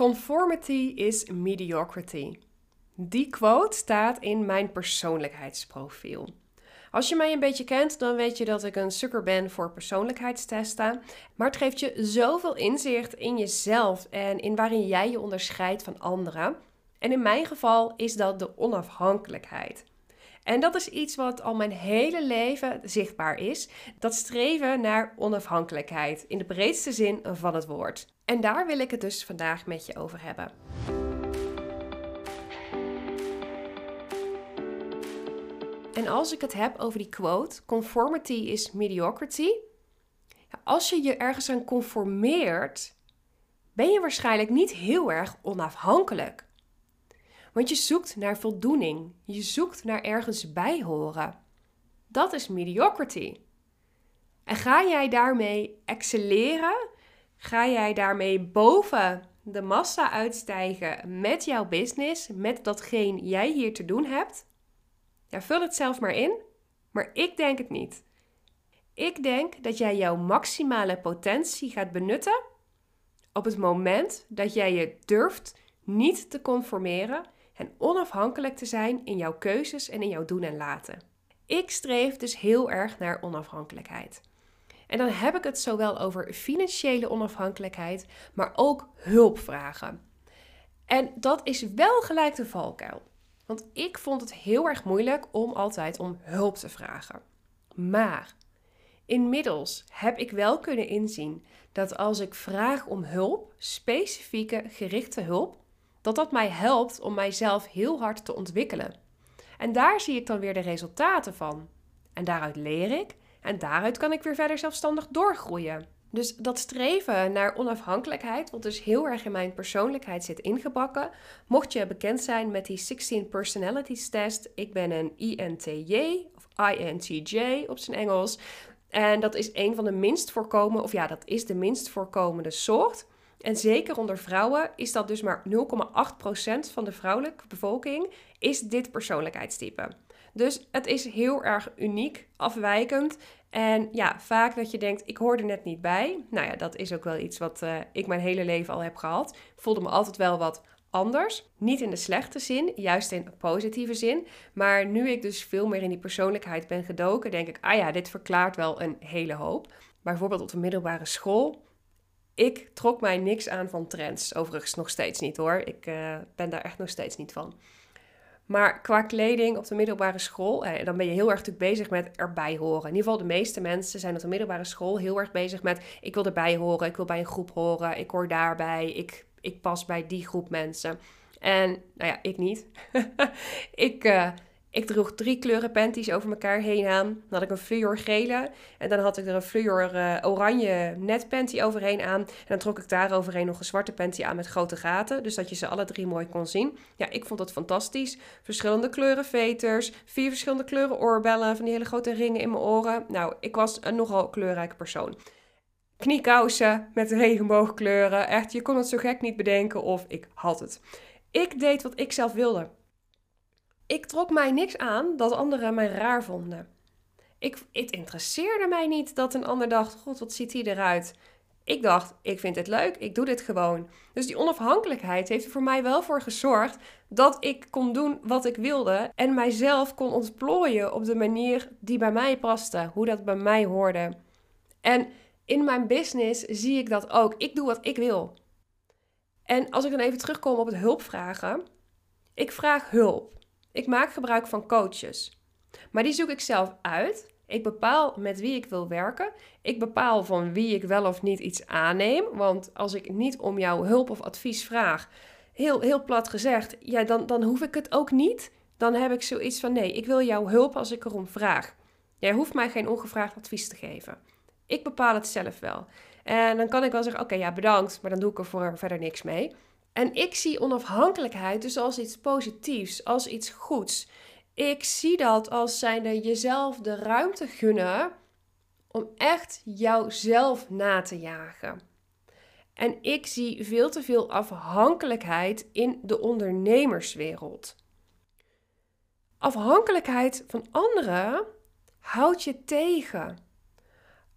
Conformity is mediocrity. Die quote staat in mijn persoonlijkheidsprofiel. Als je mij een beetje kent, dan weet je dat ik een sukker ben voor persoonlijkheidstesten. Maar het geeft je zoveel inzicht in jezelf en in waarin jij je onderscheidt van anderen. En in mijn geval is dat de onafhankelijkheid. En dat is iets wat al mijn hele leven zichtbaar is. Dat streven naar onafhankelijkheid in de breedste zin van het woord. En daar wil ik het dus vandaag met je over hebben. En als ik het heb over die quote, conformity is mediocrity. Als je je ergens aan conformeert, ben je waarschijnlijk niet heel erg onafhankelijk. Want je zoekt naar voldoening. Je zoekt naar ergens bij horen. Dat is mediocrity. En ga jij daarmee excelleren? Ga jij daarmee boven de massa uitstijgen met jouw business, met datgene jij hier te doen hebt? Ja, vul het zelf maar in, maar ik denk het niet. Ik denk dat jij jouw maximale potentie gaat benutten op het moment dat jij je durft niet te conformeren en onafhankelijk te zijn in jouw keuzes en in jouw doen en laten. Ik streef dus heel erg naar onafhankelijkheid. En dan heb ik het zowel over financiële onafhankelijkheid, maar ook hulpvragen. En dat is wel gelijk de valkuil. Want ik vond het heel erg moeilijk om altijd om hulp te vragen. Maar inmiddels heb ik wel kunnen inzien dat als ik vraag om hulp, specifieke gerichte hulp, dat dat mij helpt om mijzelf heel hard te ontwikkelen. En daar zie ik dan weer de resultaten van. En daaruit leer ik en daaruit kan ik weer verder zelfstandig doorgroeien. Dus dat streven naar onafhankelijkheid, wat dus heel erg in mijn persoonlijkheid zit ingebakken. Mocht je bekend zijn met die 16 Personalities Test, ik ben een INTJ of INTJ op zijn Engels. En dat is een van de minst voorkomende, of ja, dat is de minst voorkomende soort. En zeker onder vrouwen is dat dus maar 0,8% van de vrouwelijke bevolking is dit persoonlijkheidstype. Dus het is heel erg uniek, afwijkend. En ja, vaak dat je denkt, ik hoor er net niet bij. Nou ja, dat is ook wel iets wat uh, ik mijn hele leven al heb gehad. Voelde me altijd wel wat anders. Niet in de slechte zin, juist in de positieve zin. Maar nu ik dus veel meer in die persoonlijkheid ben gedoken, denk ik, ah ja, dit verklaart wel een hele hoop. Bijvoorbeeld op de middelbare school ik trok mij niks aan van trends. Overigens nog steeds niet hoor. Ik uh, ben daar echt nog steeds niet van. Maar qua kleding op de middelbare school, eh, dan ben je heel erg natuurlijk bezig met erbij horen. In ieder geval de meeste mensen zijn op de middelbare school heel erg bezig met... ik wil erbij horen, ik wil bij een groep horen, ik hoor daarbij, ik, ik pas bij die groep mensen. En nou ja, ik niet. ik... Uh, ik droeg drie kleuren panties over elkaar heen aan. Dan had ik een fluor gele. En dan had ik er een fluor uh, oranje net panty overheen aan. En dan trok ik daar overheen nog een zwarte panty aan met grote gaten. Dus dat je ze alle drie mooi kon zien. Ja, ik vond het fantastisch. Verschillende kleuren veters. Vier verschillende kleuren oorbellen. Van die hele grote ringen in mijn oren. Nou, ik was een nogal kleurrijke persoon. Kniekousen met regenboogkleuren. Echt, je kon het zo gek niet bedenken of ik had het. Ik deed wat ik zelf wilde. Ik trok mij niks aan dat anderen mij raar vonden. Ik, het interesseerde mij niet dat een ander dacht: God, wat ziet hij eruit? Ik dacht: ik vind het leuk, ik doe dit gewoon. Dus die onafhankelijkheid heeft er voor mij wel voor gezorgd dat ik kon doen wat ik wilde en mijzelf kon ontplooien op de manier die bij mij paste, hoe dat bij mij hoorde. En in mijn business zie ik dat ook. Ik doe wat ik wil. En als ik dan even terugkom op het hulpvragen, ik vraag hulp. Ik maak gebruik van coaches. Maar die zoek ik zelf uit. Ik bepaal met wie ik wil werken. Ik bepaal van wie ik wel of niet iets aanneem. Want als ik niet om jouw hulp of advies vraag, heel, heel plat gezegd, ja, dan, dan hoef ik het ook niet. Dan heb ik zoiets van: nee, ik wil jouw hulp als ik erom vraag. Jij hoeft mij geen ongevraagd advies te geven. Ik bepaal het zelf wel. En dan kan ik wel zeggen: oké, ja, bedankt, maar dan doe ik er voor verder niks mee. En ik zie onafhankelijkheid dus als iets positiefs, als iets goeds. Ik zie dat als zijnde jezelf de ruimte gunnen om echt jouzelf na te jagen. En ik zie veel te veel afhankelijkheid in de ondernemerswereld. Afhankelijkheid van anderen houdt je tegen.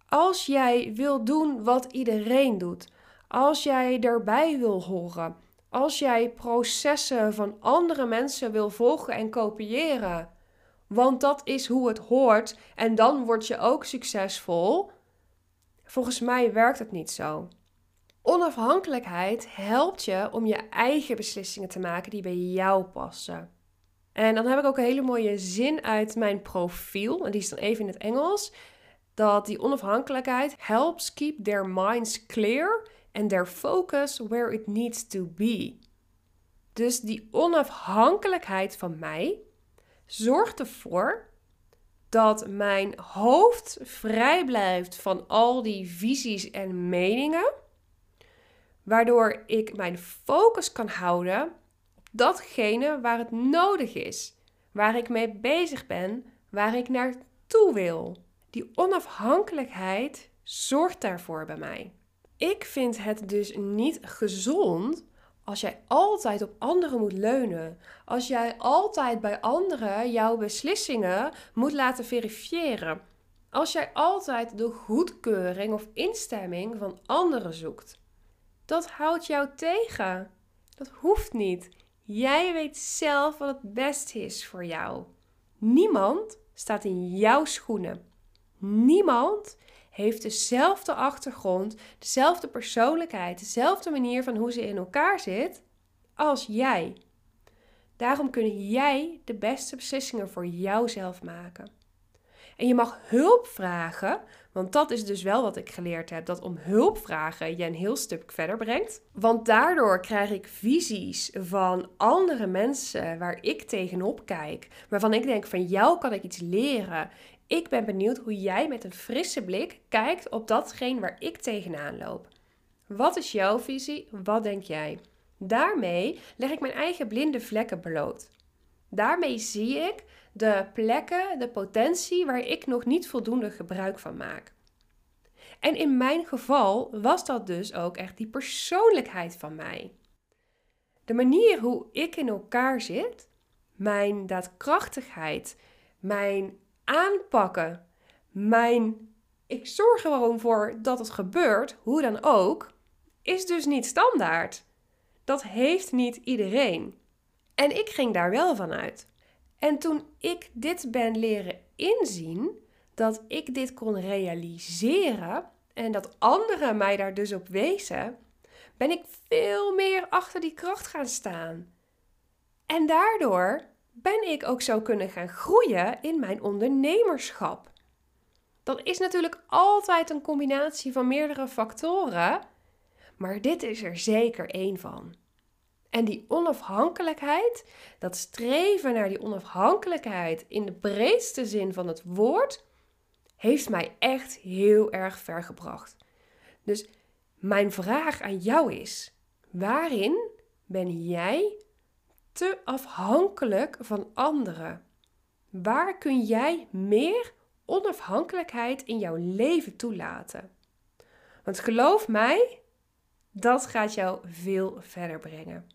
Als jij wil doen wat iedereen doet, als jij erbij wil horen, Als jij processen van andere mensen wil volgen en kopiëren, want dat is hoe het hoort en dan word je ook succesvol. Volgens mij werkt het niet zo. Onafhankelijkheid helpt je om je eigen beslissingen te maken die bij jou passen. En dan heb ik ook een hele mooie zin uit mijn profiel, en die is dan even in het Engels. Dat die onafhankelijkheid helps keep their minds clear and their focus where it needs to be. Dus die onafhankelijkheid van mij zorgt ervoor dat mijn hoofd vrij blijft van al die visies en meningen, waardoor ik mijn focus kan houden op datgene waar het nodig is, waar ik mee bezig ben, waar ik naartoe wil. Die onafhankelijkheid zorgt daarvoor bij mij. Ik vind het dus niet gezond als jij altijd op anderen moet leunen, als jij altijd bij anderen jouw beslissingen moet laten verifiëren, als jij altijd de goedkeuring of instemming van anderen zoekt. Dat houdt jou tegen. Dat hoeft niet. Jij weet zelf wat het beste is voor jou. Niemand staat in jouw schoenen. Niemand heeft dezelfde achtergrond, dezelfde persoonlijkheid, dezelfde manier van hoe ze in elkaar zit als jij. Daarom kun jij de beste beslissingen voor jouzelf maken. En je mag hulp vragen, want dat is dus wel wat ik geleerd heb: dat om hulp vragen je een heel stuk verder brengt. Want daardoor krijg ik visies van andere mensen waar ik tegenop kijk, waarvan ik denk: van jou kan ik iets leren. Ik ben benieuwd hoe jij met een frisse blik kijkt op datgene waar ik tegenaan loop. Wat is jouw visie? Wat denk jij? Daarmee leg ik mijn eigen blinde vlekken bloot. Daarmee zie ik de plekken, de potentie waar ik nog niet voldoende gebruik van maak. En in mijn geval was dat dus ook echt die persoonlijkheid van mij. De manier hoe ik in elkaar zit, mijn daadkrachtigheid, mijn aanpakken. Mijn ik zorg er gewoon voor dat het gebeurt, hoe dan ook, is dus niet standaard. Dat heeft niet iedereen. En ik ging daar wel van uit. En toen ik dit ben leren inzien, dat ik dit kon realiseren en dat anderen mij daar dus op wezen, ben ik veel meer achter die kracht gaan staan. En daardoor ben ik ook zo kunnen gaan groeien in mijn ondernemerschap. Dat is natuurlijk altijd een combinatie van meerdere factoren, maar dit is er zeker één van. En die onafhankelijkheid, dat streven naar die onafhankelijkheid in de breedste zin van het woord, heeft mij echt heel erg ver gebracht. Dus mijn vraag aan jou is: waarin ben jij te afhankelijk van anderen? Waar kun jij meer onafhankelijkheid in jouw leven toelaten? Want geloof mij, dat gaat jou veel verder brengen.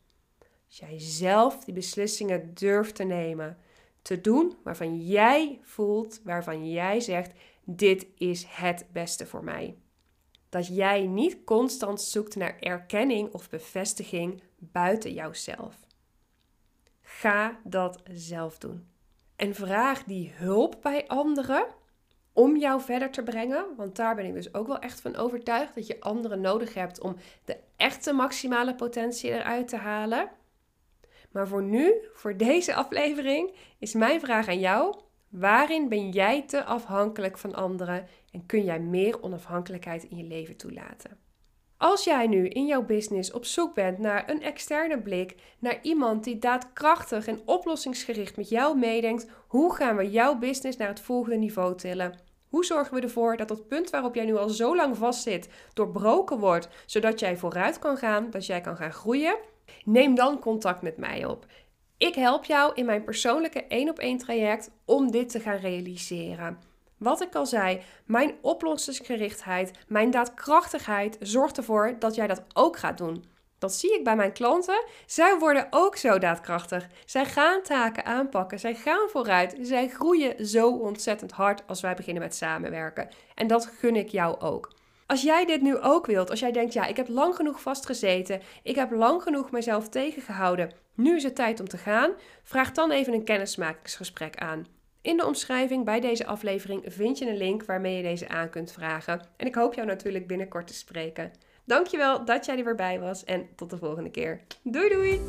Als jij zelf die beslissingen durft te nemen, te doen waarvan jij voelt, waarvan jij zegt: dit is het beste voor mij. Dat jij niet constant zoekt naar erkenning of bevestiging buiten jouzelf. Ga dat zelf doen. En vraag die hulp bij anderen om jou verder te brengen. Want daar ben ik dus ook wel echt van overtuigd dat je anderen nodig hebt om de echte maximale potentie eruit te halen. Maar voor nu, voor deze aflevering, is mijn vraag aan jou: waarin ben jij te afhankelijk van anderen en kun jij meer onafhankelijkheid in je leven toelaten? Als jij nu in jouw business op zoek bent naar een externe blik, naar iemand die daadkrachtig en oplossingsgericht met jou meedenkt, hoe gaan we jouw business naar het volgende niveau tillen? Hoe zorgen we ervoor dat dat punt waarop jij nu al zo lang vastzit doorbroken wordt, zodat jij vooruit kan gaan, dat jij kan gaan groeien? Neem dan contact met mij op. Ik help jou in mijn persoonlijke 1 op 1 traject om dit te gaan realiseren. Wat ik al zei, mijn oplossingsgerichtheid, mijn daadkrachtigheid zorgt ervoor dat jij dat ook gaat doen. Dat zie ik bij mijn klanten. Zij worden ook zo daadkrachtig. Zij gaan taken aanpakken. Zij gaan vooruit. Zij groeien zo ontzettend hard als wij beginnen met samenwerken. En dat gun ik jou ook. Als jij dit nu ook wilt, als jij denkt, ja, ik heb lang genoeg vastgezeten, ik heb lang genoeg mezelf tegengehouden, nu is het tijd om te gaan, vraag dan even een kennismakingsgesprek aan. In de omschrijving bij deze aflevering vind je een link waarmee je deze aan kunt vragen. En ik hoop jou natuurlijk binnenkort te spreken. Dankjewel dat jij er weer bij was en tot de volgende keer. Doei doei!